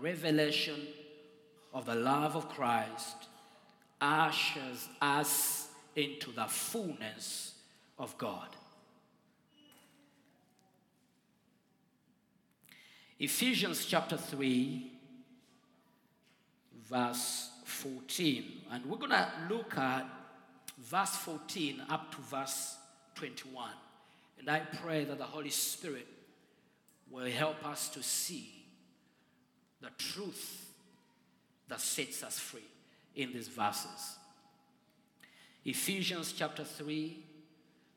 Revelation of the love of Christ ushers us into the fullness of God. Ephesians chapter 3, verse 14. And we're going to look at verse 14 up to verse 21. And I pray that the Holy Spirit will help us to see the truth that sets us free in these verses. Ephesians chapter 3,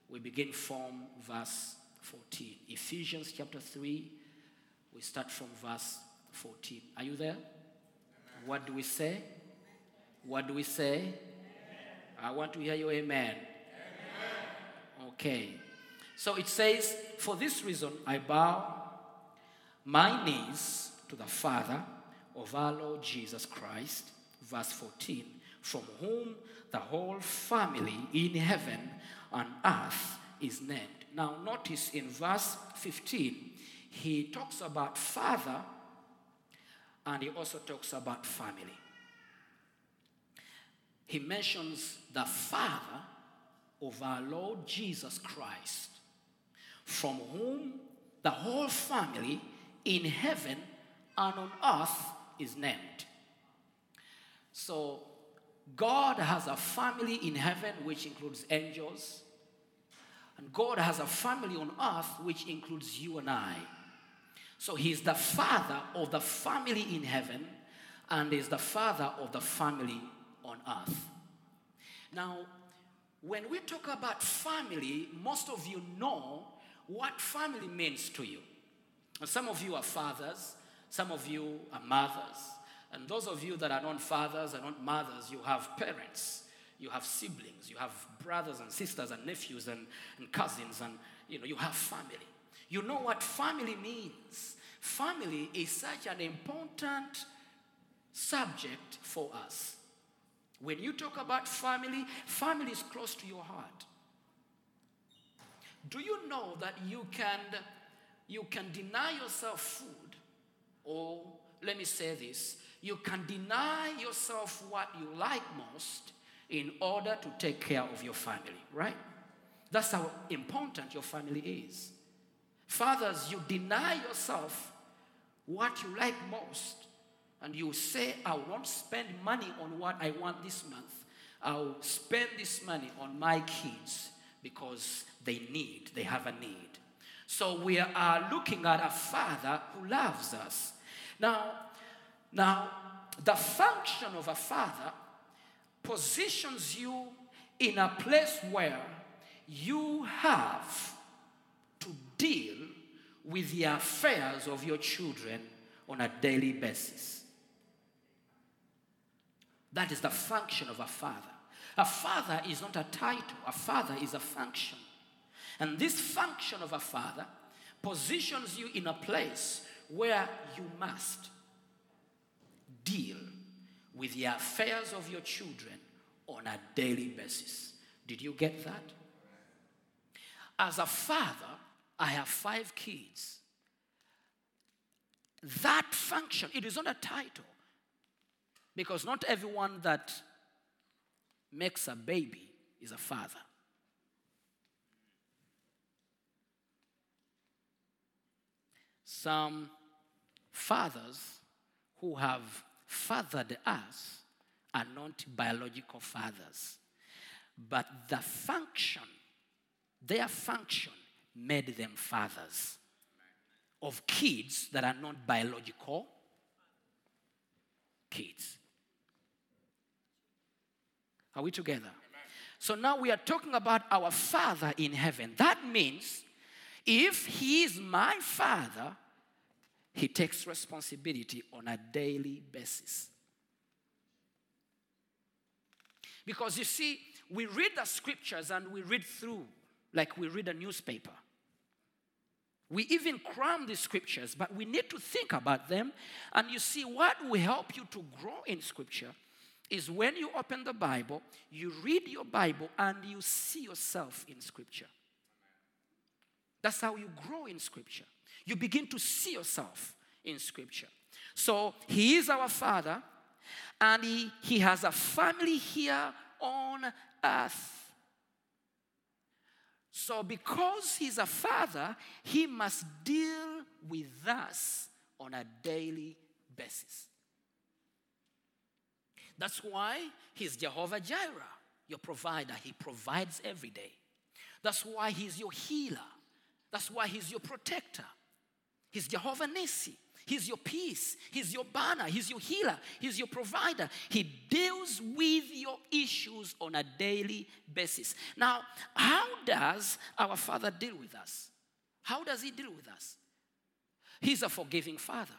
we begin from verse 14. Ephesians chapter 3, we start from verse 14. Are you there? What do we say? What do we say? I want to hear you, amen. Okay. So it says, For this reason I bow my knees to the Father of our Lord Jesus Christ, verse 14, from whom the whole family in heaven and earth is named. Now, notice in verse 15, he talks about Father and he also talks about family. He mentions the Father of our Lord Jesus Christ, from whom the whole family in heaven and on earth is named. So, God has a family in heaven, which includes angels, and God has a family on earth, which includes you and I. So, He's the father of the family in heaven, and is the father of the family on earth. Now, when we talk about family, most of you know what family means to you. Some of you are fathers, some of you are mothers, and those of you that are not fathers and not mothers, you have parents, you have siblings, you have brothers and sisters and nephews and, and cousins, and you know, you have family. You know what family means. Family is such an important subject for us. When you talk about family, family is close to your heart. Do you know that you can you can deny yourself food or let me say this, you can deny yourself what you like most in order to take care of your family, right? That's how important your family is. Fathers, you deny yourself what you like most and you say, I won't spend money on what I want this month. I'll spend this money on my kids because they need, they have a need. So we are looking at a father who loves us. Now, now the function of a father positions you in a place where you have to deal with the affairs of your children on a daily basis. That is the function of a father. A father is not a title, a father is a function. And this function of a father positions you in a place where you must deal with the affairs of your children on a daily basis. Did you get that? As a father, I have five kids. That function, it is not a title. Because not everyone that makes a baby is a father. Some fathers who have fathered us are not biological fathers, but the function, their function, made them fathers of kids that are not biological kids. Are we together? So now we are talking about our Father in heaven. That means If he is my father, he takes responsibility on a daily basis. Because you see, we read the scriptures and we read through like we read a newspaper. We even cram the scriptures, but we need to think about them. And you see, what will help you to grow in scripture is when you open the Bible, you read your Bible, and you see yourself in scripture. That's how you grow in scripture. You begin to see yourself in scripture. So he is our father, and he, he has a family here on earth. So, because he's a father, he must deal with us on a daily basis. That's why he's Jehovah Jireh, your provider. He provides every day. That's why he's your healer. That's why he's your protector. He's Jehovah Nissi. He's your peace. He's your banner. He's your healer. He's your provider. He deals with your issues on a daily basis. Now, how does our Father deal with us? How does He deal with us? He's a forgiving Father.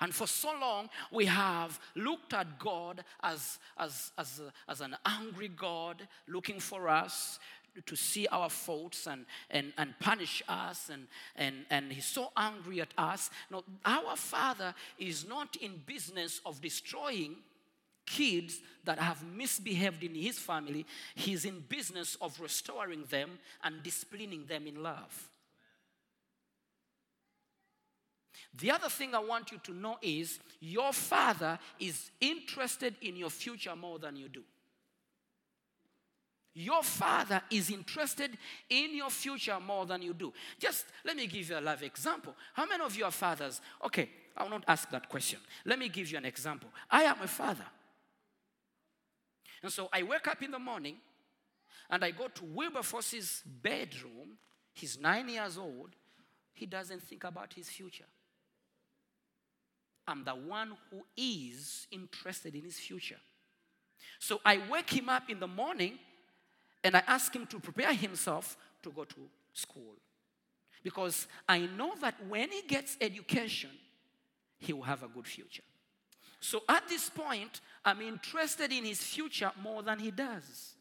And for so long, we have looked at God as, as, as, as an angry God looking for us to see our faults and, and, and punish us, and, and, and He's so angry at us. No, our Father is not in business of destroying kids that have misbehaved in his family he's in business of restoring them and disciplining them in love The other thing I want you to know is your father is interested in your future more than you do. Your father is interested in your future more than you do. Just let me give you a live example. How many of you are fathers? Okay, I will not ask that question. Let me give you an example. I am a father. And so I wake up in the morning and I go to Wilberforce's bedroom. He's nine years old. He doesn't think about his future. I'm the one who is interested in his future. So I wake him up in the morning and I ask him to prepare himself to go to school. Because I know that when he gets education, he will have a good future. So at this point, I'm interested in his future more than he does.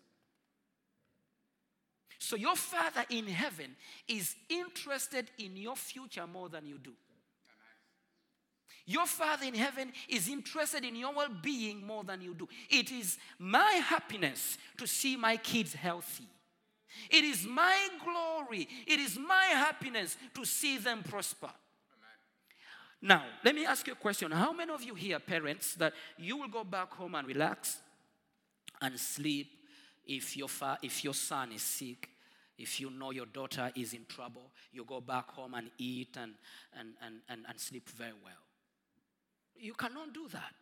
So your Father in heaven is interested in your future more than you do. Your Father in heaven is interested in your well being more than you do. It is my happiness to see my kids healthy. It is my glory, it is my happiness to see them prosper. Now, let me ask you a question. How many of you here, parents, that you will go back home and relax and sleep if your, fa- if your son is sick? If you know your daughter is in trouble, you go back home and eat and, and, and, and, and sleep very well. You cannot do that.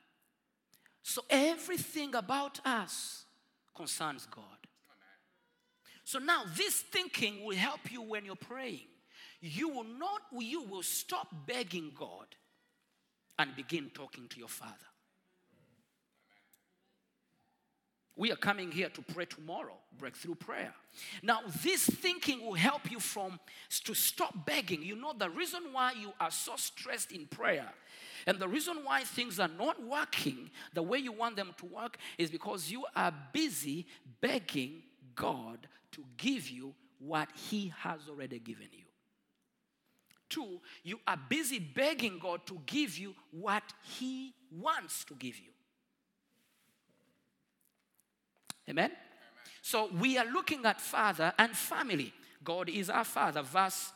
So everything about us concerns God. So now this thinking will help you when you're praying. You will not, you will stop begging God and begin talking to your Father. We are coming here to pray tomorrow, breakthrough prayer. Now, this thinking will help you from to stop begging. You know the reason why you are so stressed in prayer and the reason why things are not working the way you want them to work is because you are busy begging God to give you what He has already given you. Two, you are busy begging God to give you what He wants to give you. Amen? So we are looking at father and family. God is our father. Verse,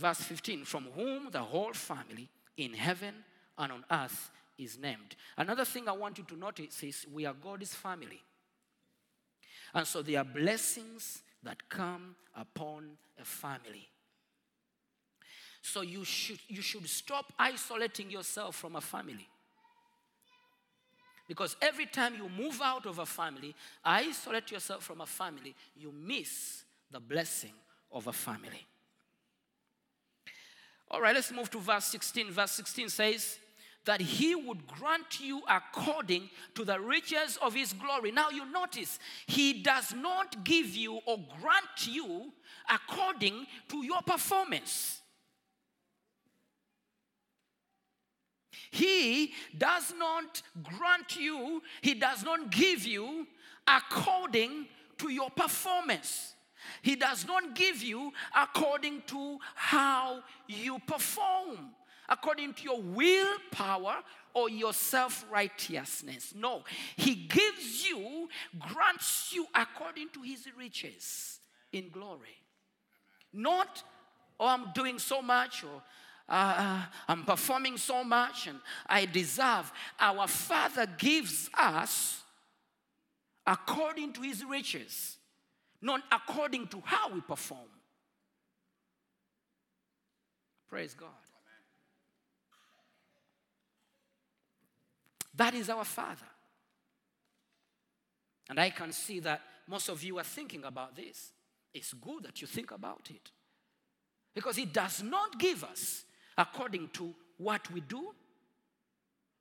verse 15 from whom the whole family in heaven and on earth is named. Another thing I want you to notice is we are God's family. And so there are blessings that come upon a family. So you should, you should stop isolating yourself from a family. Because every time you move out of a family, isolate yourself from a family, you miss the blessing of a family. All right, let's move to verse 16. Verse 16 says, that he would grant you according to the riches of his glory. Now you notice, he does not give you or grant you according to your performance. He does not grant you, He does not give you according to your performance. He does not give you according to how you perform, according to your willpower or your self righteousness. No, He gives you, grants you according to His riches in glory. Not, oh, I'm doing so much, or uh, I'm performing so much, and I deserve. Our Father gives us according to His riches, not according to how we perform. Praise God. That is our Father. And I can see that most of you are thinking about this. It's good that you think about it. Because He does not give us according to what we do.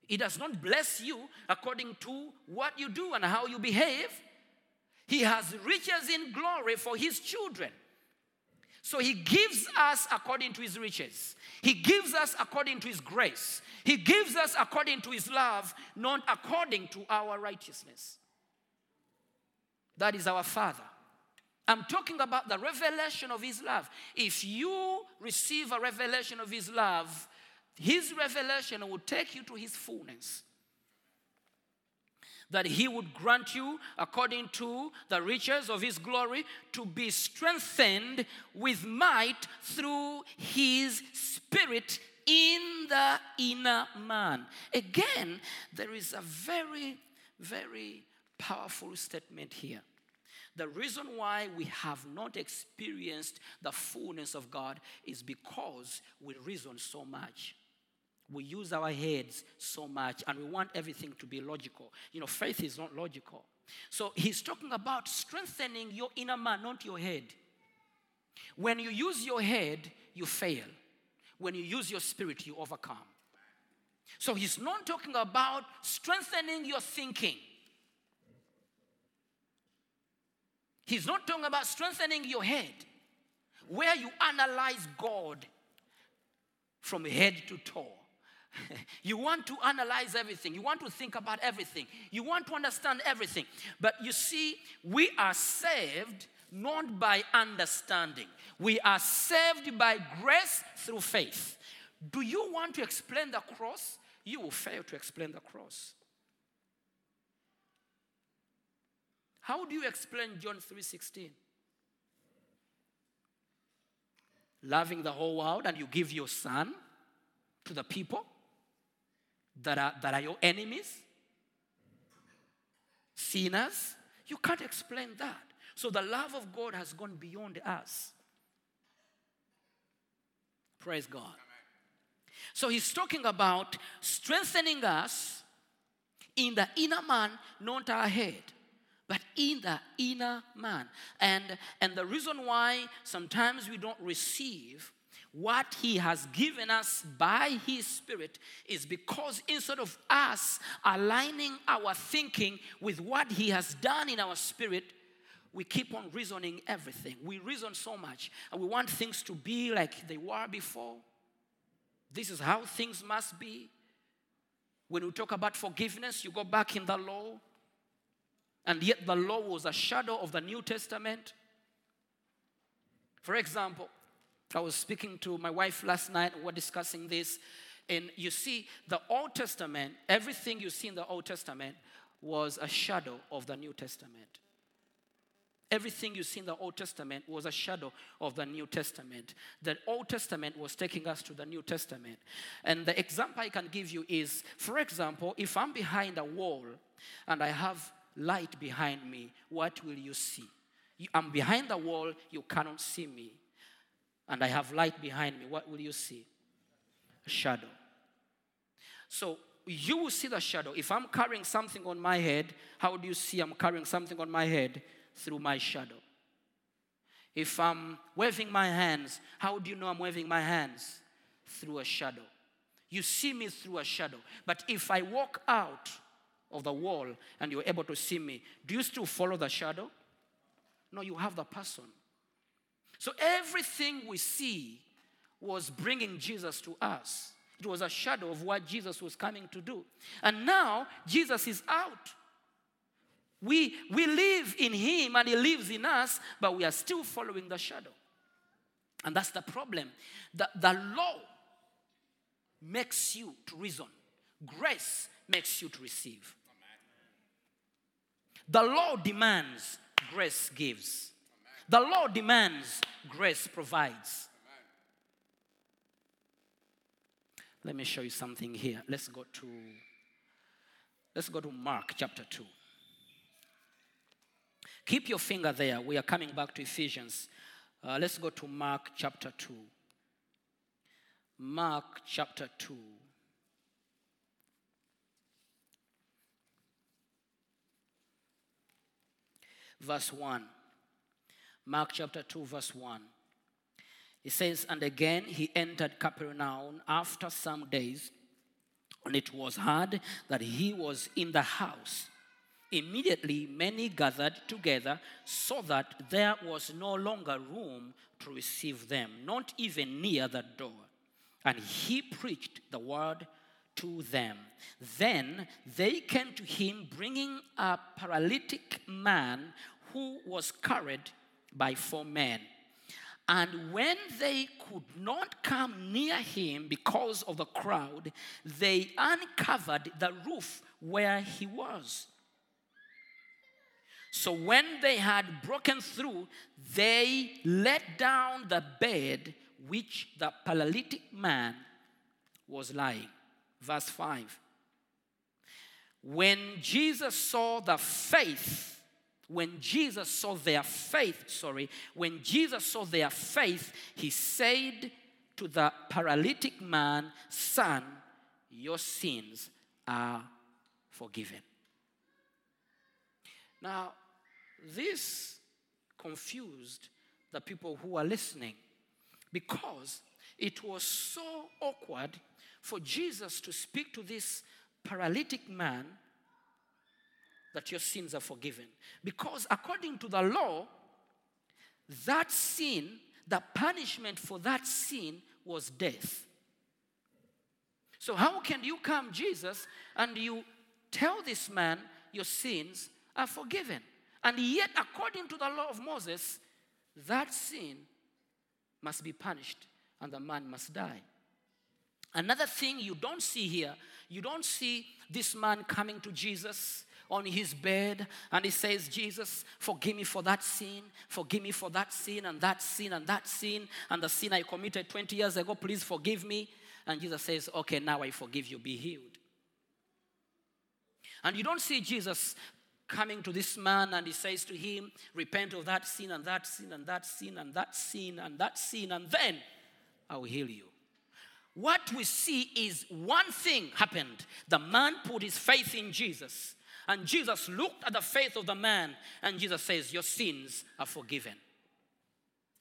He does not bless you according to what you do and how you behave. He has riches in glory for His children. So He gives us according to His riches. He gives us according to His grace. He gives us according to His love, not according to our righteousness. That is our Father. I'm talking about the revelation of His love. If you receive a revelation of His love, His revelation will take you to His fullness. That He would grant you, according to the riches of His glory, to be strengthened with might through His Spirit in the inner man. Again, there is a very, very powerful statement here. The reason why we have not experienced the fullness of God is because we reason so much. We use our heads so much and we want everything to be logical. You know, faith is not logical. So he's talking about strengthening your inner man, not your head. When you use your head, you fail. When you use your spirit, you overcome. So he's not talking about strengthening your thinking. He's not talking about strengthening your head, where you analyze God from head to toe. you want to analyze everything, you want to think about everything, you want to understand everything. But you see, we are saved not by understanding, we are saved by grace through faith. Do you want to explain the cross? You will fail to explain the cross. How do you explain John 3:16? Loving the whole world and you give your son to the people that are, that are your enemies, sinners. You can't explain that. So the love of God has gone beyond us. Praise God. So he's talking about strengthening us in the inner man, not our head, but in the inner man. And, and the reason why sometimes we don't receive what he has given us by his spirit is because instead of us aligning our thinking with what he has done in our spirit, we keep on reasoning everything. We reason so much and we want things to be like they were before. This is how things must be. When we talk about forgiveness, you go back in the law, and yet the law was a shadow of the New Testament. For example, I was speaking to my wife last night, we we're discussing this, and you see, the Old Testament, everything you see in the Old Testament was a shadow of the New Testament. Everything you see in the Old Testament was a shadow of the New Testament. The Old Testament was taking us to the New Testament. And the example I can give you is, for example, if I'm behind a wall and I have light behind me, what will you see? I'm behind the wall, you cannot see me. And I have light behind me, what will you see? A shadow. So you will see the shadow. If I'm carrying something on my head, how do you see I'm carrying something on my head? Through my shadow. If I'm waving my hands, how do you know I'm waving my hands? Through a shadow. You see me through a shadow. But if I walk out of the wall and you're able to see me, do you still follow the shadow? No, you have the person. So everything we see was bringing Jesus to us. It was a shadow of what Jesus was coming to do. And now Jesus is out. We, we live in him and he lives in us, but we are still following the shadow. And that's the problem. The, the law makes you to reason, grace makes you to receive. The law demands, grace gives. The law demands, grace provides. Let me show you something here. Let's go to let's go to Mark chapter 2. Keep your finger there. We are coming back to Ephesians. Uh, let's go to Mark chapter 2. Mark chapter 2. Verse 1. Mark chapter 2, verse 1. It says, And again he entered Capernaum after some days, and it was heard that he was in the house. Immediately many gathered together, so that there was no longer room to receive them, not even near the door. And he preached the word to them. Then they came to him, bringing a paralytic man who was carried by four men. And when they could not come near him because of the crowd, they uncovered the roof where he was. So when they had broken through, they let down the bed which the paralytic man was lying. Verse 5. When Jesus saw the faith, when Jesus saw their faith, sorry, when Jesus saw their faith, he said to the paralytic man, Son, your sins are forgiven. Now, this confused the people who were listening because it was so awkward for Jesus to speak to this paralytic man that your sins are forgiven. Because according to the law, that sin, the punishment for that sin was death. So, how can you come, Jesus, and you tell this man your sins are forgiven? And yet, according to the law of Moses, that sin must be punished and the man must die. Another thing you don't see here, you don't see this man coming to Jesus on his bed and he says, Jesus, forgive me for that sin, forgive me for that sin and that sin and that sin and the sin I committed 20 years ago, please forgive me. And Jesus says, Okay, now I forgive you, be healed. And you don't see Jesus coming to this man and he says to him, Repent of that sin and that sin and that sin and that sin and that sin, and then I will heal you. What we see is one thing happened. The man put his faith in Jesus, and Jesus looked at the faith of the man, and Jesus says, Your sins are forgiven.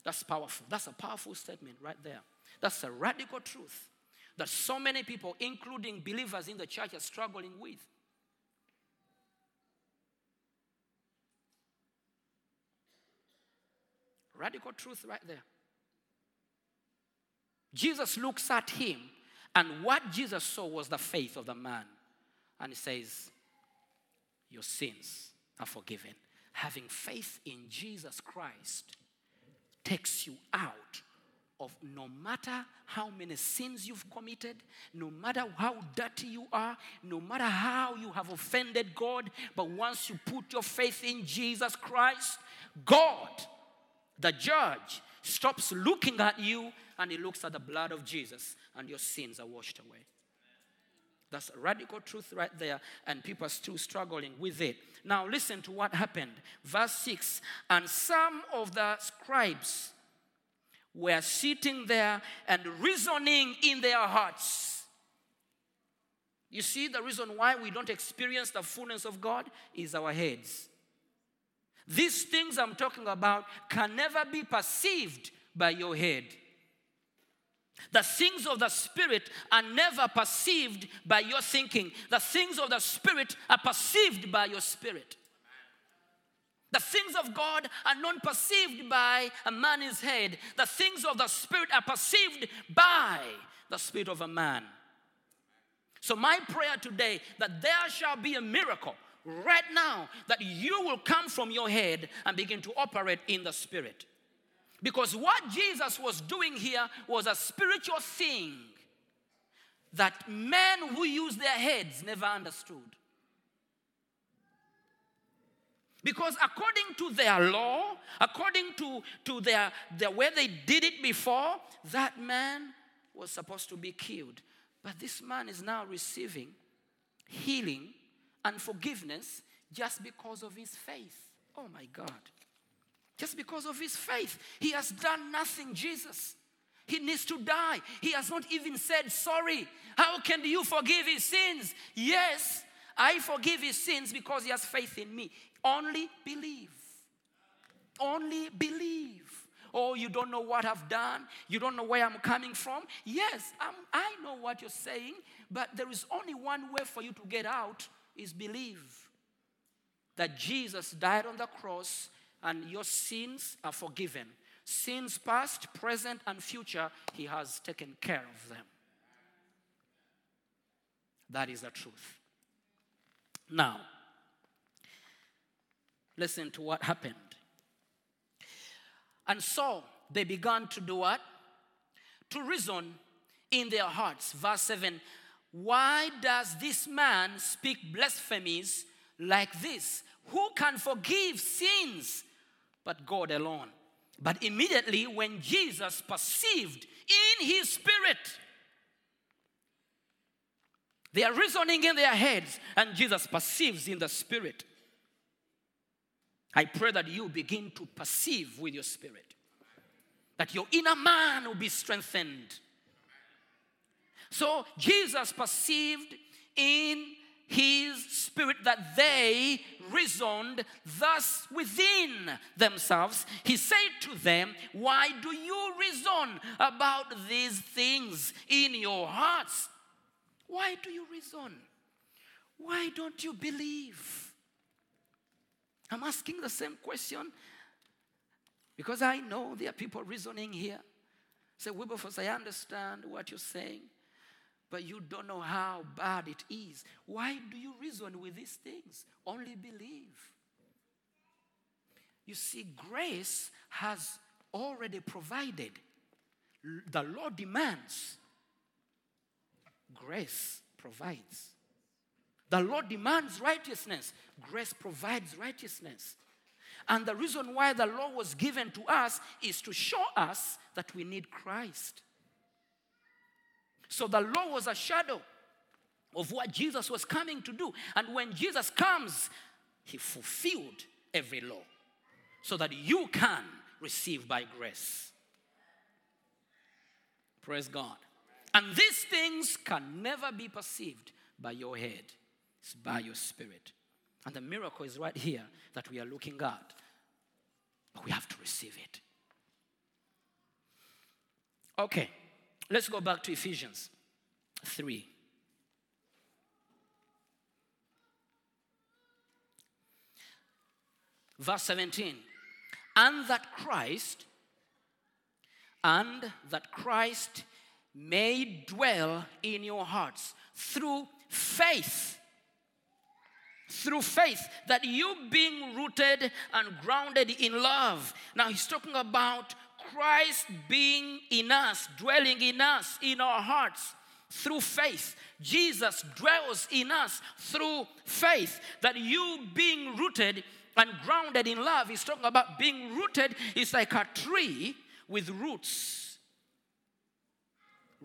That's powerful. That's a powerful statement right there. That's a radical truth that so many people, including believers in the church, are struggling with. Radical truth right there. Jesus looks at him, and what Jesus saw was the faith of the man. And he says, Your sins are forgiven. Having faith in Jesus Christ takes you out of no matter how many sins you've committed, no matter how dirty you are, no matter how you have offended God, but once you put your faith in Jesus Christ, God, the judge, stops looking at you and he looks at the blood of Jesus and your sins are washed away. That's a radical truth right there, and people are still struggling with it. Now, listen to what happened. Verse 6 And some of the scribes were sitting there and reasoning in their hearts. You see, the reason why we don't experience the fullness of God is our heads. These things I'm talking about can never be perceived by your head. The things of the Spirit are never perceived by your thinking. The things of the Spirit are perceived by your spirit. The things of God are not perceived by a man's head. The things of the Spirit are perceived by the Spirit of a man. So, my prayer today that there shall be a miracle right now that you will come from your head and begin to operate in the Spirit. Because what Jesus was doing here was a spiritual thing that men who use their heads never understood. Because according to their law, according to, to their, the way they did it before, that man was supposed to be killed. But this man is now receiving healing and forgiveness just because of his faith. Oh my God. Just because of his faith. He has done nothing, Jesus. He needs to die. He has not even said sorry. How can you forgive his sins? Yes, I forgive his sins because he has faith in me. Only believe. Only believe. Oh, you don't know what I've done. You don't know where I'm coming from. Yes, I'm, I know what you're saying, but there is only one way for you to get out is believe that Jesus died on the cross and your sins are forgiven. Sins past, present, and future, He has taken care of them. That is the truth. Now, listen to what happened. And so they began to do what? To reason in their hearts. Verse 7 Why does this man speak blasphemies like this? Who can forgive sins but God alone? But immediately, when Jesus perceived in his spirit, they are reasoning in their heads, and Jesus perceives in the spirit. I pray that you begin to perceive with your spirit, that your inner man will be strengthened. So Jesus perceived in his spirit that they reasoned thus within themselves. He said to them, Why do you reason about these things in your hearts? Why do you reason? Why don't you believe? I'm asking the same question because I know there are people reasoning here. Say, Wilberforce, I understand what you're saying, but you don't know how bad it is. Why do you reason with these things? Only believe. You see, grace has already provided. The law demands, grace provides. The law demands righteousness, grace provides righteousness. And the reason why the law was given to us is to show us that we need Christ. So the law was a shadow of what Jesus was coming to do. And when Jesus comes, he fulfilled every law so that you can receive by grace. Praise God. And these things can never be perceived by your head, it's by your spirit. And the miracle is right here that we are looking at. We have to receive it. Okay, let's go back to Ephesians 3. Verse 17. And that Christ, and that Christ may dwell in your hearts through faith through faith that you being rooted and grounded in love now he's talking about christ being in us dwelling in us in our hearts through faith. Jesus dwells in us through faith. That you being rooted and grounded in love he's talking about being rooted is like a tree with roots.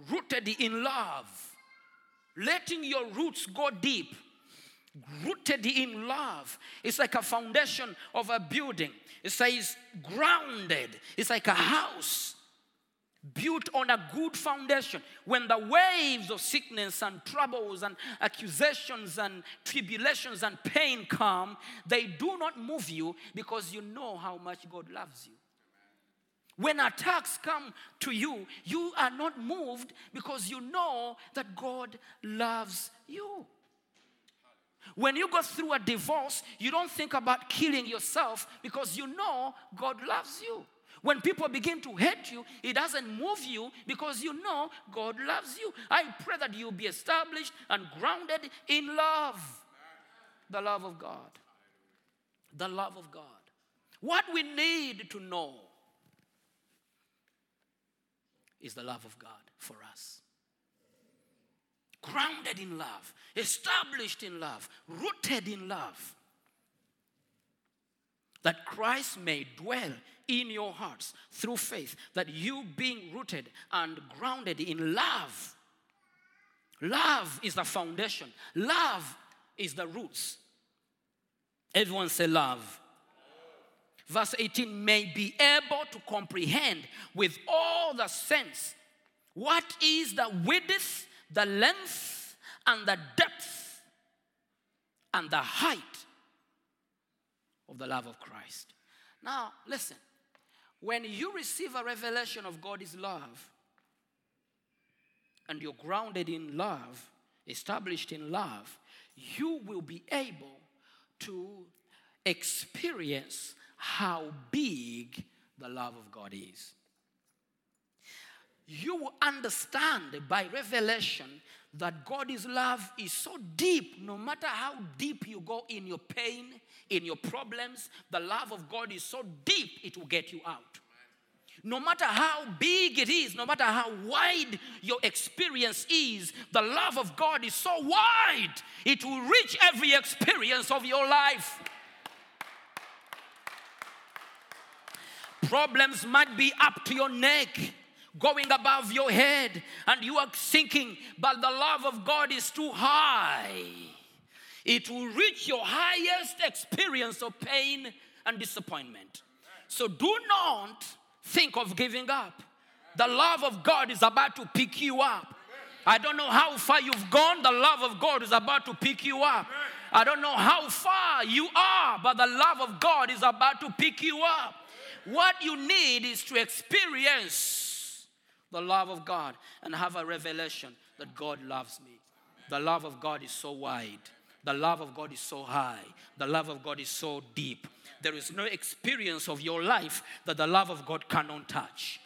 Rooted in love. Letting your roots go deep rooted in love. It's like a foundation of a building. It says grounded. It's like a house built on a good foundation. When the waves of sickness and troubles and accusations and tribulations and pain come, they do not move you because you know how much God loves you. When attacks come to you, you are not moved because you know that God loves you. When you go through a divorce, you don't think about killing yourself because you know God loves you. When people begin to hate you, it doesn't move you because you know God loves you. I pray that you be established and grounded in love. The love of God. The love of God. What we need to know is the love of God for us. Grounded in love, established in love, rooted in love. That Christ may dwell in your hearts through faith, that you being rooted and grounded in love. Love is the foundation, love is the roots. Everyone say love. Verse 18 may be able to comprehend with all the sense what is the width, the length, and the depth, and the height of the love of Christ. Now, listen. When you receive a revelation of God's love, and you're grounded in love, established in love, you will be able to experience how big the love of God is. You will understand by revelation that God's love is so deep, no matter how deep you go in your pain, in your problems, the love of God is so deep it will get you out. No matter how big it is, no matter how wide your experience is, the love of God is so wide, it will reach every experience of your life. Problems might be up to your neck, going above your head, and you are sinking, but the love of God is too high. It will reach your highest experience of pain and disappointment. So do not think of giving up. The love of God is about to pick you up. I don't know how far you've gone, the love of God is about to pick you up. I don't know how far you are, but the love of God is about to pick you up. What you need is to experience the love of God and have a revelation that God loves me. The love of God is so wide. The love of God is so high. The love of God is so deep. There is no experience of your life that the love of God cannot touch.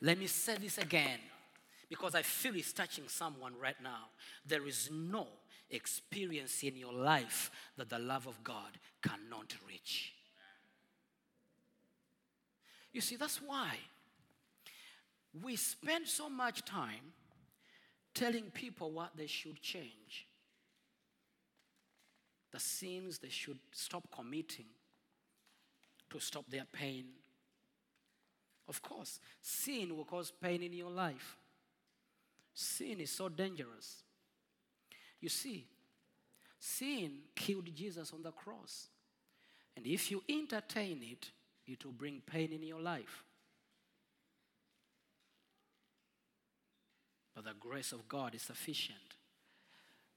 Let me say this again because I feel it's touching someone right now. There is no experience in your life that the love of God cannot reach. You see, that's why we spend so much time telling people what they should change, the sins they should stop committing to stop their pain. Of course, sin will cause pain in your life. Sin is so dangerous. You see, sin killed Jesus on the cross. And if you entertain it, it will bring pain in your life. But the grace of God is sufficient.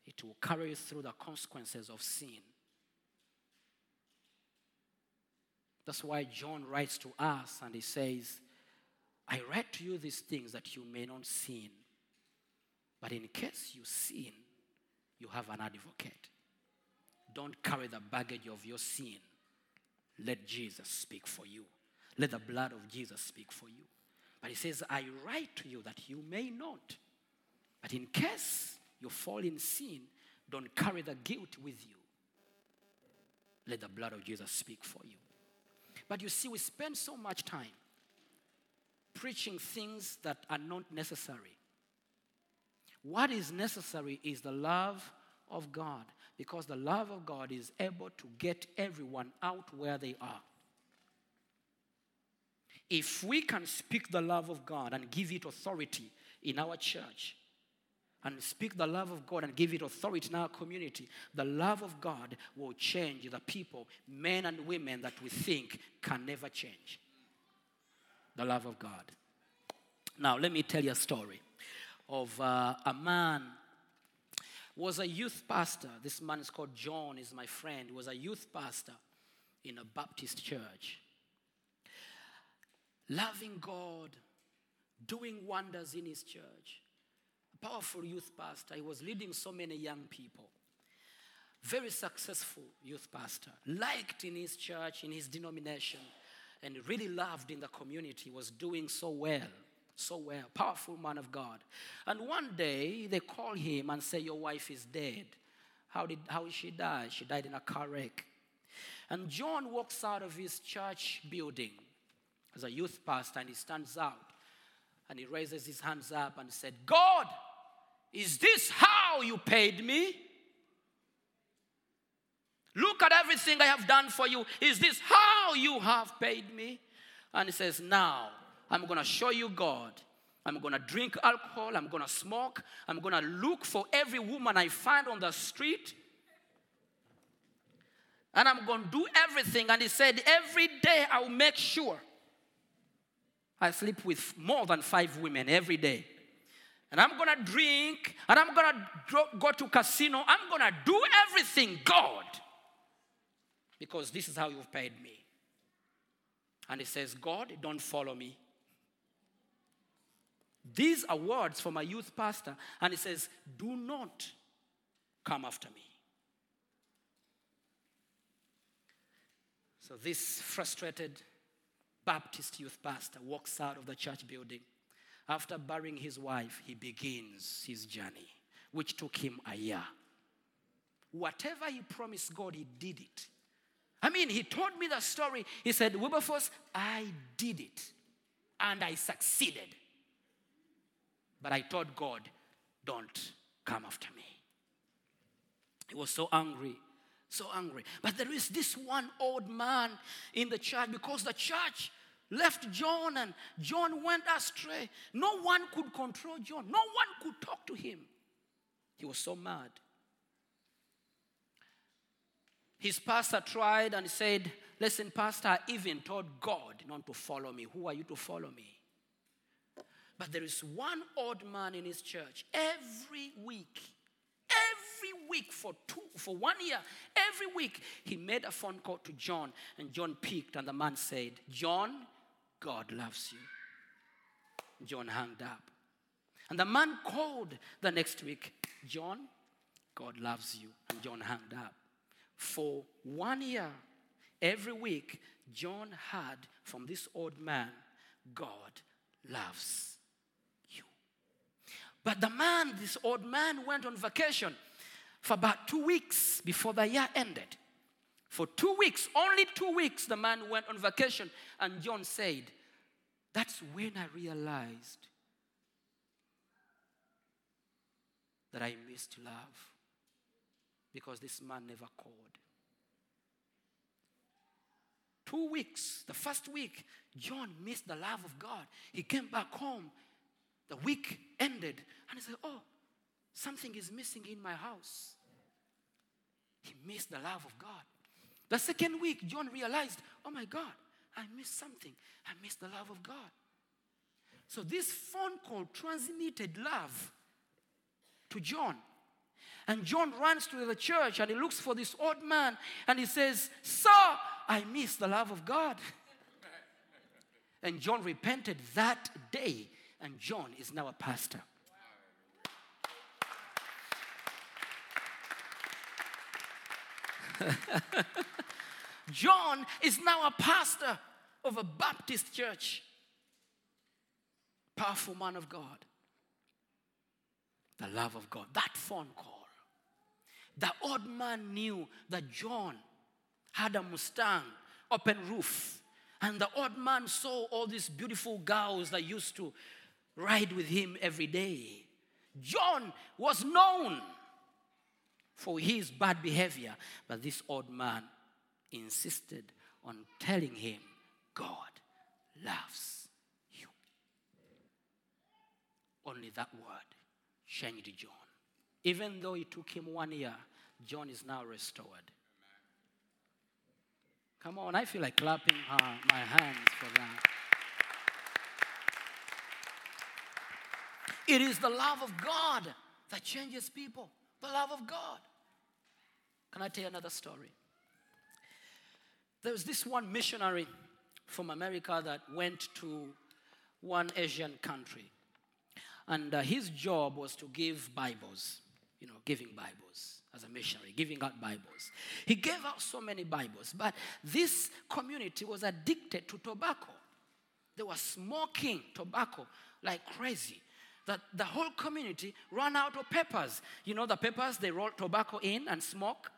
It will carry you through the consequences of sin. That's why John writes to us and he says, I write to you these things that you may not sin. But in case you sin, you have an advocate. Don't carry the baggage of your sin. Let Jesus speak for you. Let the blood of Jesus speak for you. But he says, I write to you that you may not. But in case you fall in sin, don't carry the guilt with you. Let the blood of Jesus speak for you. But you see, we spend so much time preaching things that are not necessary. What is necessary is the love of God because the love of God is able to get everyone out where they are. If we can speak the love of God and give it authority in our church, and speak the love of God and give it authority in our community, the love of God will change the people, men and women that we think can never change. The love of God. Now, let me tell you a story of uh, a man was a youth pastor. This man is called John, is my friend. Was a youth pastor in a Baptist church. Loving God, doing wonders in his church. A powerful youth pastor. He was leading so many young people. Very successful youth pastor. Liked in his church, in his denomination, and really loved in the community. Was doing so well so well, powerful man of God. And one day they call him and say, Your wife is dead. How did how did she die? She died in a car wreck. And John walks out of his church building as a youth pastor and he stands out and he raises his hands up and said, God, is this how you paid me? Look at everything I have done for you. Is this how you have paid me? And he says, Now I'm going to show you God. I'm going to drink alcohol. I'm going to smoke. I'm going to look for every woman I find on the street. And I'm going to do everything. And he said, Every day I'll make sure I sleep with more than five women every day. And I'm going to drink. And I'm going to go to casino. I'm going to do everything, God. Because this is how you've paid me. And he says, God, don't follow me. These are words from a youth pastor, and he says, Do not come after me. So, this frustrated Baptist youth pastor walks out of the church building. After burying his wife, he begins his journey, which took him a year. Whatever he promised God, he did it. I mean, he told me the story. He said, Wilberforce, I did it, and I succeeded. But I told God, don't come after me. He was so angry, so angry. But there is this one old man in the church because the church left John and John went astray. No one could control John, no one could talk to him. He was so mad. His pastor tried and said, Listen, Pastor, I even told God not to follow me. Who are you to follow me? But there is one old man in his church every week, every week for two, for one year, every week, he made a phone call to John, and John picked, and the man said, John, God loves you. John hung up. And the man called the next week, John, God loves you. And John hung up. For one year, every week, John heard from this old man, God loves. But the man, this old man, went on vacation for about two weeks before the year ended. For two weeks, only two weeks, the man went on vacation. And John said, That's when I realized that I missed love because this man never called. Two weeks, the first week, John missed the love of God. He came back home. The week ended, and he said, Oh, something is missing in my house. He missed the love of God. The second week, John realized, Oh my God, I missed something. I missed the love of God. So this phone call transmitted love to John. And John runs to the church and he looks for this old man and he says, Sir, I miss the love of God. and John repented that day, and John is now a pastor. John is now a pastor of a Baptist church. Powerful man of God. The love of God. That phone call. The old man knew that John had a Mustang, open roof. And the old man saw all these beautiful girls that used to ride with him every day. John was known for his bad behavior, but this old man insisted on telling him, God loves you. Only that word changed John. Even though it took him one year, John is now restored. Come on, I feel like clapping my hands for that. It is the love of God that changes people. The love of God. Can I tell you another story? There was this one missionary from America that went to one Asian country. And uh, his job was to give Bibles, you know, giving Bibles as a missionary, giving out Bibles. He gave out so many Bibles, but this community was addicted to tobacco. They were smoking tobacco like crazy. That the whole community ran out of papers. You know, the papers they roll tobacco in and smoke.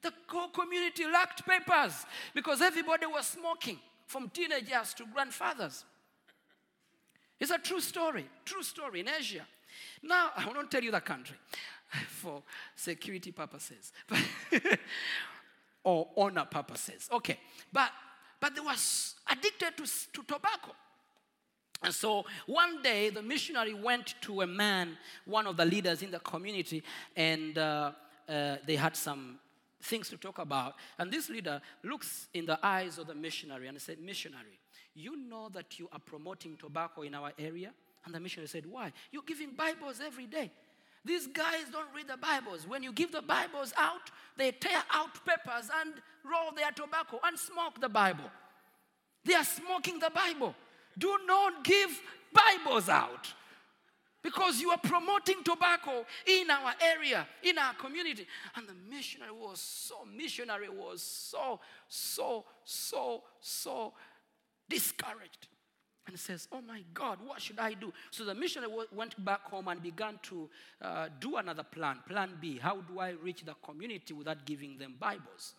The whole community lacked papers because everybody was smoking, from teenagers to grandfathers. It's a true story, true story in Asia. Now, I won't tell you the country for security purposes or honor purposes. Okay, but but they was addicted to, to tobacco. And so one day, the missionary went to a man, one of the leaders in the community, and uh, uh, they had some things to talk about. And this leader looks in the eyes of the missionary and said, Missionary, you know that you are promoting tobacco in our area? And the missionary said, Why? You're giving Bibles every day. These guys don't read the Bibles. When you give the Bibles out, they tear out papers and roll their tobacco and smoke the Bible. They are smoking the Bible. Do not give Bibles out because you are promoting tobacco in our area, in our community. And the missionary was so, missionary was so, so, so, so discouraged. And says, Oh my God, what should I do? So the missionary went back home and began to uh, do another plan. Plan B How do I reach the community without giving them Bibles?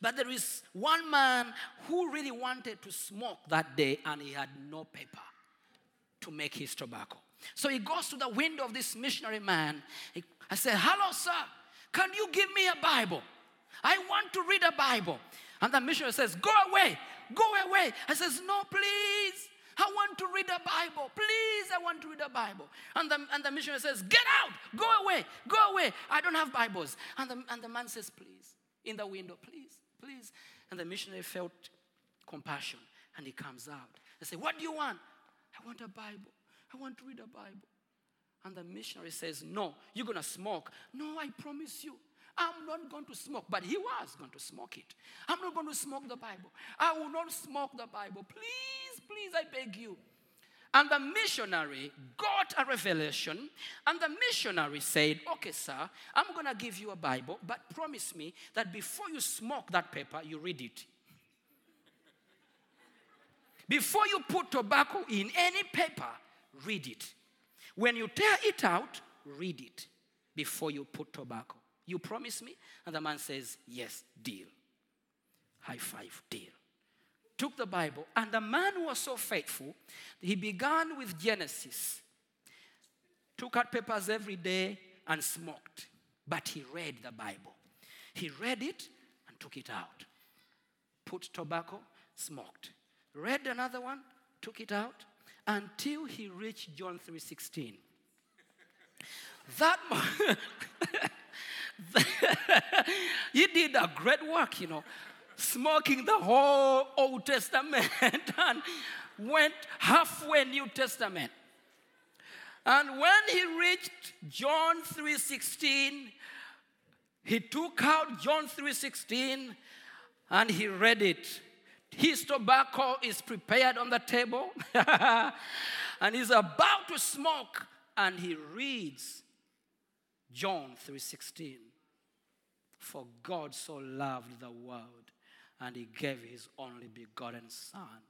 But there is one man who really wanted to smoke that day and he had no paper to make his tobacco. So he goes to the window of this missionary man. He, I said, Hello, sir. Can you give me a Bible? I want to read a Bible. And the missionary says, Go away. Go away. I says, No, please. I want to read a Bible. Please, I want to read a Bible. And the, and the missionary says, Get out. Go away. Go away. I don't have Bibles. And the, and the man says, Please, in the window, please, please. And the missionary felt compassion and he comes out. I say, What do you want? I want a Bible. I want to read a Bible. And the missionary says, No, you're going to smoke. No, I promise you. I'm not going to smoke. But he was going to smoke it. I'm not going to smoke the Bible. I will not smoke the Bible. Please, please, I beg you. And the missionary got a revelation, and the missionary said, Okay, sir, I'm to give you a Bible, but promise me that before you smoke that paper, you read it. Before you put tobacco in any paper, read it. When you tear it out, read it before you put tobacco. You promise me? And the man says, Yes, deal. High five, deal. Took the Bible, and the man was so faithful, he began with Genesis, took out papers every day and smoked. But he read the Bible. He read it and took it out. Put tobacco, smoked. Read another one, took it out until he reached John 3:16. That he did a great work, you know, smoking the whole Old Testament and went halfway New Testament. And when he reached John 3:16, he took out John 3:16 and he read it. His tobacco is prepared on the table and he's about to smoke and he reads John 3:16 For God so loved the world and he gave his only begotten son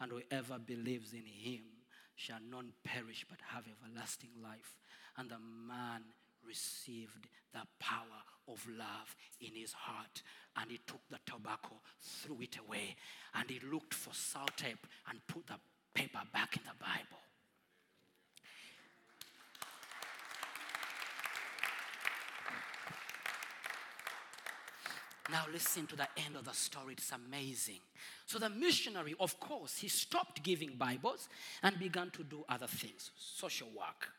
and whoever believes in him shall not perish but have everlasting life. And the man received the power of love in his heart and he took the tobacco threw it away and he looked for Sellotape and put the paper back in the bible Now, listen to the end of the story. It's amazing. So, the missionary, of course, he stopped giving Bibles and began to do other things social work,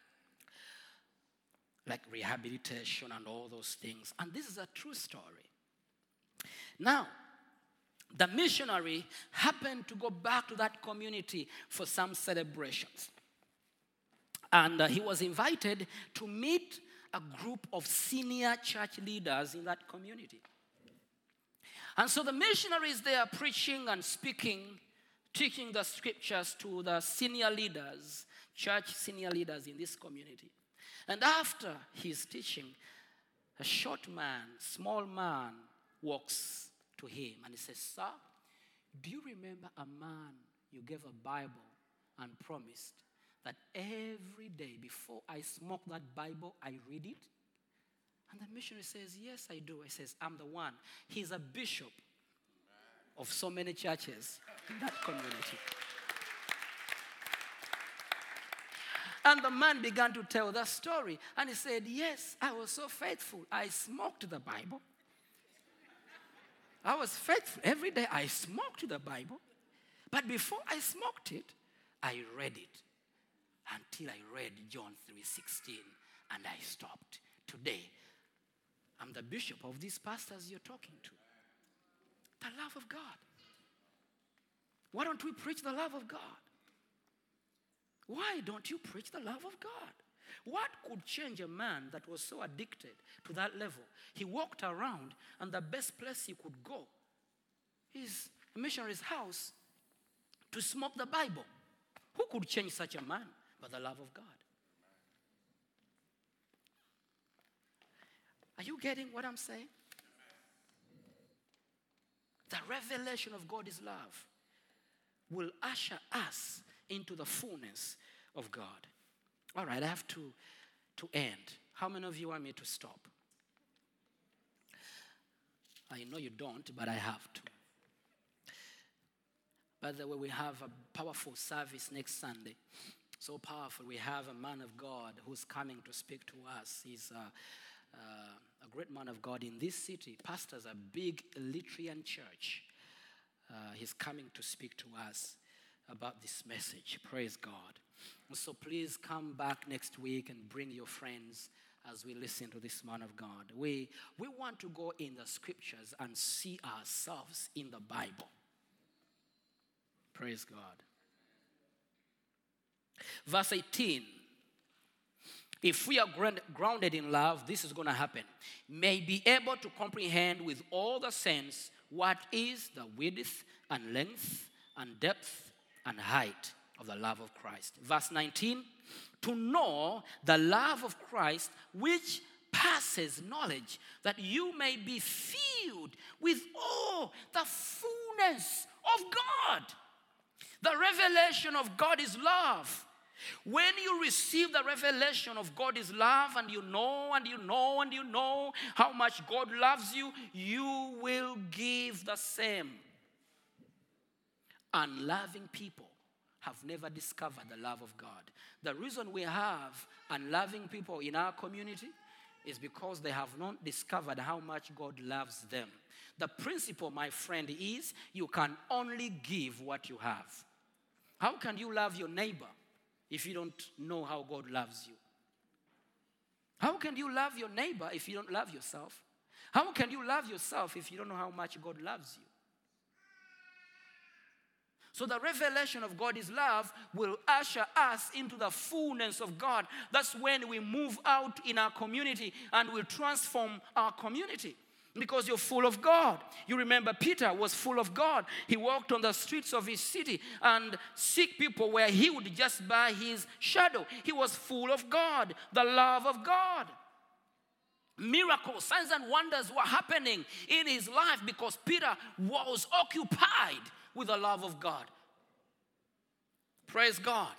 like rehabilitation and all those things. And this is a true story. Now, the missionary happened to go back to that community for some celebrations. And uh, he was invited to meet a group of senior church leaders in that community. And so the missionaries, they are preaching and speaking, teaching the scriptures to the senior leaders, church senior leaders in this community. And after his teaching, a short man, small man, walks to him and he says, Sir, do you remember a man you gave a Bible and promised that every day before I smoke that Bible, I read it? And the missionary says, Yes, I do. I says, I'm the one. He's a bishop of so many churches in that community. And the man began to tell the story. And he said, Yes, I was so faithful. I smoked the Bible. I was faithful. Every day I smoked the Bible. But before I smoked it, I read it until I read John 3:16 and I stopped. Today, I'm the bishop of these pastors you're talking to. The love of God. Why don't we preach the love of God? Why don't you preach the love of God? What could change a man that was so addicted to that level? He walked around, and the best place he could go is a missionary's house to smoke the Bible. Who could change such a man but the love of God? Are you getting what I'm saying? The revelation of God is love will usher us into the fullness of God. All right, I have to, to end. How many of you want me to stop? I know you don't, but I have to. By the way, we have a powerful service next Sunday. So powerful. We have a man of God who's coming to speak to us. He's a, uh, a great man of God in this city, pastors a big Eritrean church. Uh, he's coming to speak to us about this message. Praise God. So please come back next week and bring your friends as we listen to this man of God. We, we want to go in the scriptures and see ourselves in the Bible. Praise God. Verse 18. If we are ground- grounded in love, this is going to happen. May be able to comprehend with all the sense what is the width and length and depth and height of the love of Christ. Verse 19. To know the love of Christ, which passes knowledge, that you may be filled with all the fullness of God. The revelation of God is love. When you receive the revelation of God is love, and you know, and you know, and you know how much God loves you, you will give the same. Unloving people have never discovered the love of God. The reason we have unloving people in our community is because they have not discovered how much God loves them. The principle, my friend, is you can only give what you have. How can you love your neighbor if you don't know how God loves you? How can you love your neighbor if you don't love yourself? How can you love yourself if you don't know how much God loves you? So, the revelation of God is love will usher us into the fullness of God. That's when we move out in our community and will transform our community because you're full of God. You remember Peter was full of God. He walked on the streets of his city and sick people were healed just by his shadow. He was full of God, the love of God. Miracles, signs, and wonders were happening in his life because Peter was occupied with the love of God. Praise God.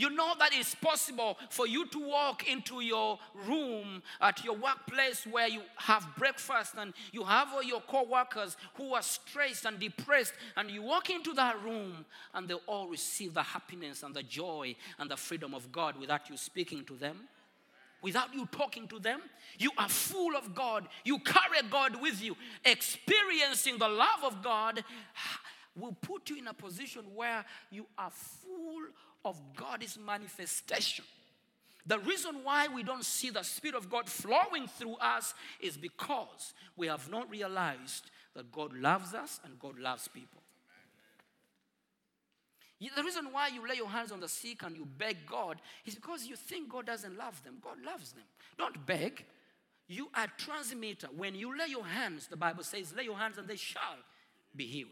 You know that it's possible for you to walk into your room at your workplace where you have breakfast and you have all your co-workers who are stressed and depressed and you walk into that room and they all receive the happiness and the joy and the freedom of God without you speaking to them without you talking to them. You are full of God. You carry God with you. Experiencing the love of God will put you in a position where you are full of God's manifestation. The reason why we don't see the Spirit of God flowing through us is because we have not realized that God loves us and God loves people. The reason why you lay your hands on the sick and you beg God is because you think God doesn't love them. God loves them. Don't beg. You are transmitter. When you lay your hands, the Bible says, lay your hands and they shall be healed.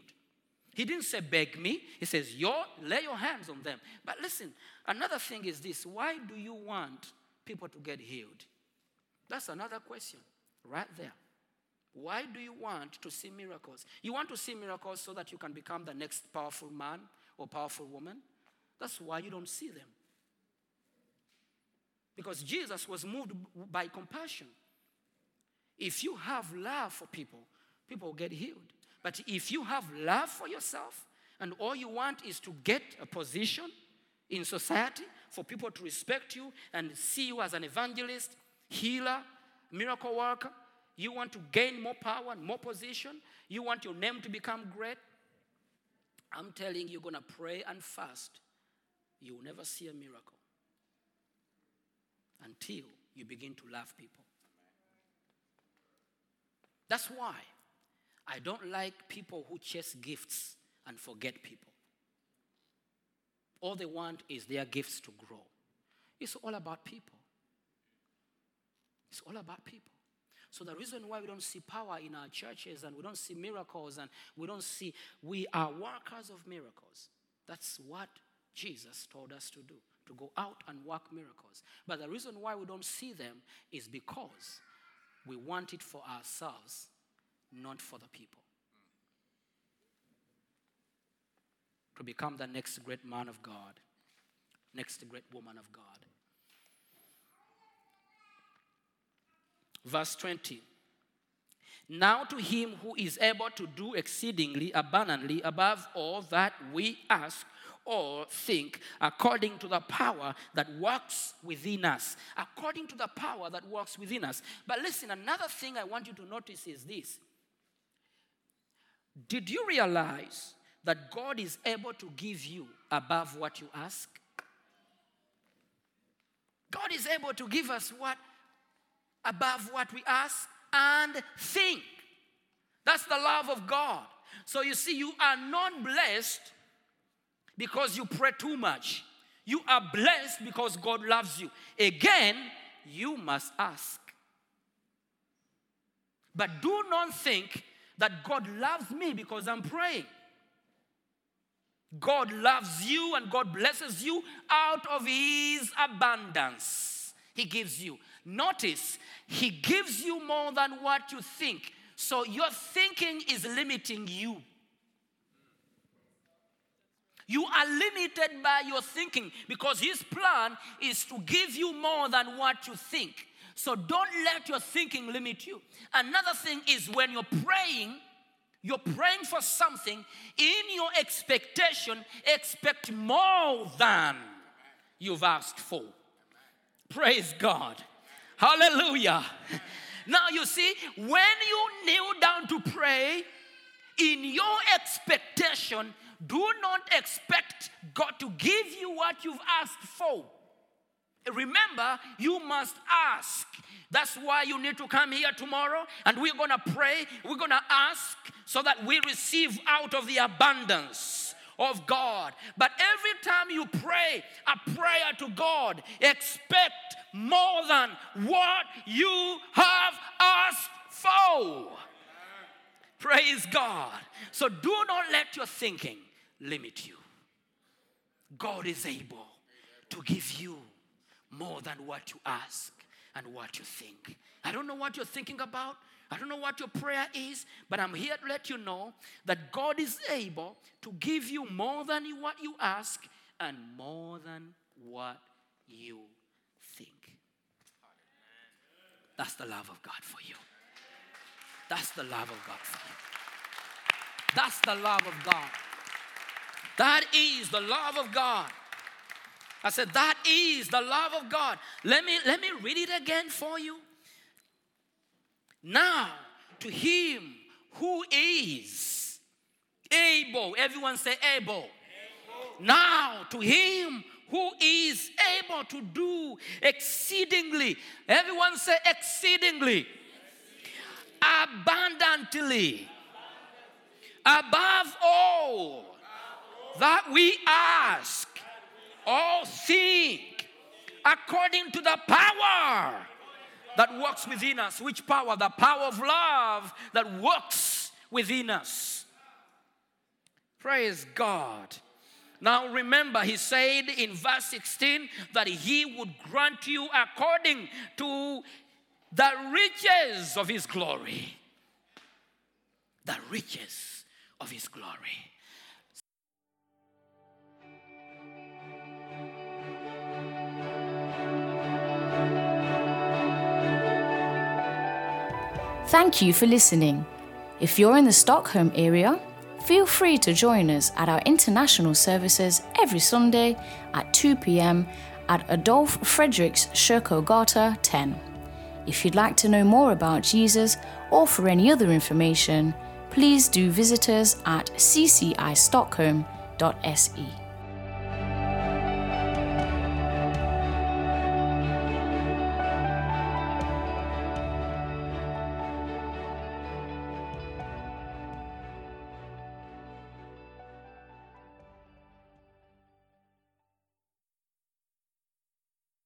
He didn't say beg me. He says, your, lay your hands on them. But listen, another thing is this. Why do you want people to get healed? That's another question right there. Why do you want to see miracles? You want to see miracles so that you can become the next powerful man or powerful woman? That's why you don't see them. Because Jesus was moved by compassion. If you have love for people, people will get healed. But if you have love for yourself and all you want is to get a position in society for people to respect you and see you as an evangelist, healer, miracle worker, you want to gain more power and more position, you want your name to become great, I'm telling you, you're going to pray and fast. You will never see a miracle until you begin to love people. That's why I don't like people who chase gifts and forget people. All they want is their gifts to grow. It's all about people. It's all about people. So the reason why we don't see power in our churches and we don't see miracles and we don't see, we are workers of miracles. That's what Jesus told us to do, to go out and work miracles. But the reason why we don't see them is because we want it for ourselves, not for the people. To become the next great man of God, next great woman of God. Verse 20. Now to him who is able to do exceedingly abundantly above all that we ask or think, according to the power that works within us. According to the power that works within us. But listen, another thing I want you to notice is this. Did you realize that God is able to give you above what you ask? God is able to give us what above what we ask and think. That's the love of God. So you see, you are not blessed because you pray too much. You are blessed because God loves you. Again, you must ask. But do not think that God loves me because I'm praying. God loves you and God blesses you out of His abundance. He gives you. Notice, He gives you more than what you think. So your thinking is limiting you. You are limited by your thinking because His plan is to give you more than what you think. So don't let your thinking limit you. Another thing is when you're praying, you're praying for something, in your expectation, expect more than you've asked for. Praise God. Hallelujah. Now you see, when you kneel down to pray, in your expectation, do not expect God to give you what you've asked for. Remember, you must ask. That's why you need to come here tomorrow and we're going to pray. We're going to ask so that we receive out of the abundance of God. But every time you pray a prayer to God, expect more than what you have asked for. Praise God. So do not let your thinking limit you. God is able to give you more than what you ask and what you think. I don't know what you're thinking about. I don't know what your prayer is, but I'm here to let you know that God is able to give you more than what you ask and more than what you think. That's the love of God for you. That's the love of God for you. That's the love of God. That is the love of God. I said, that is the love of God. Let me let me read it again for you. Now, to him who is able, everyone say able. Now, to him who is able to do exceedingly, everyone say exceedingly, abundantly, above all that we ask or think according to the power that works within us. Which power? The power of love that works within us. Praise God. Now remember, he said in verse 16 that he would grant you according to the riches of his glory. The riches of his glory. Thank you for listening. If you're in the Stockholm area, feel free to join us at our international services every Sunday at 2 pm at Adolf Fredriks Kyrkogata 10. If you'd like to know more about Jesus or for any other information, please do visit us at ccistockholm.se.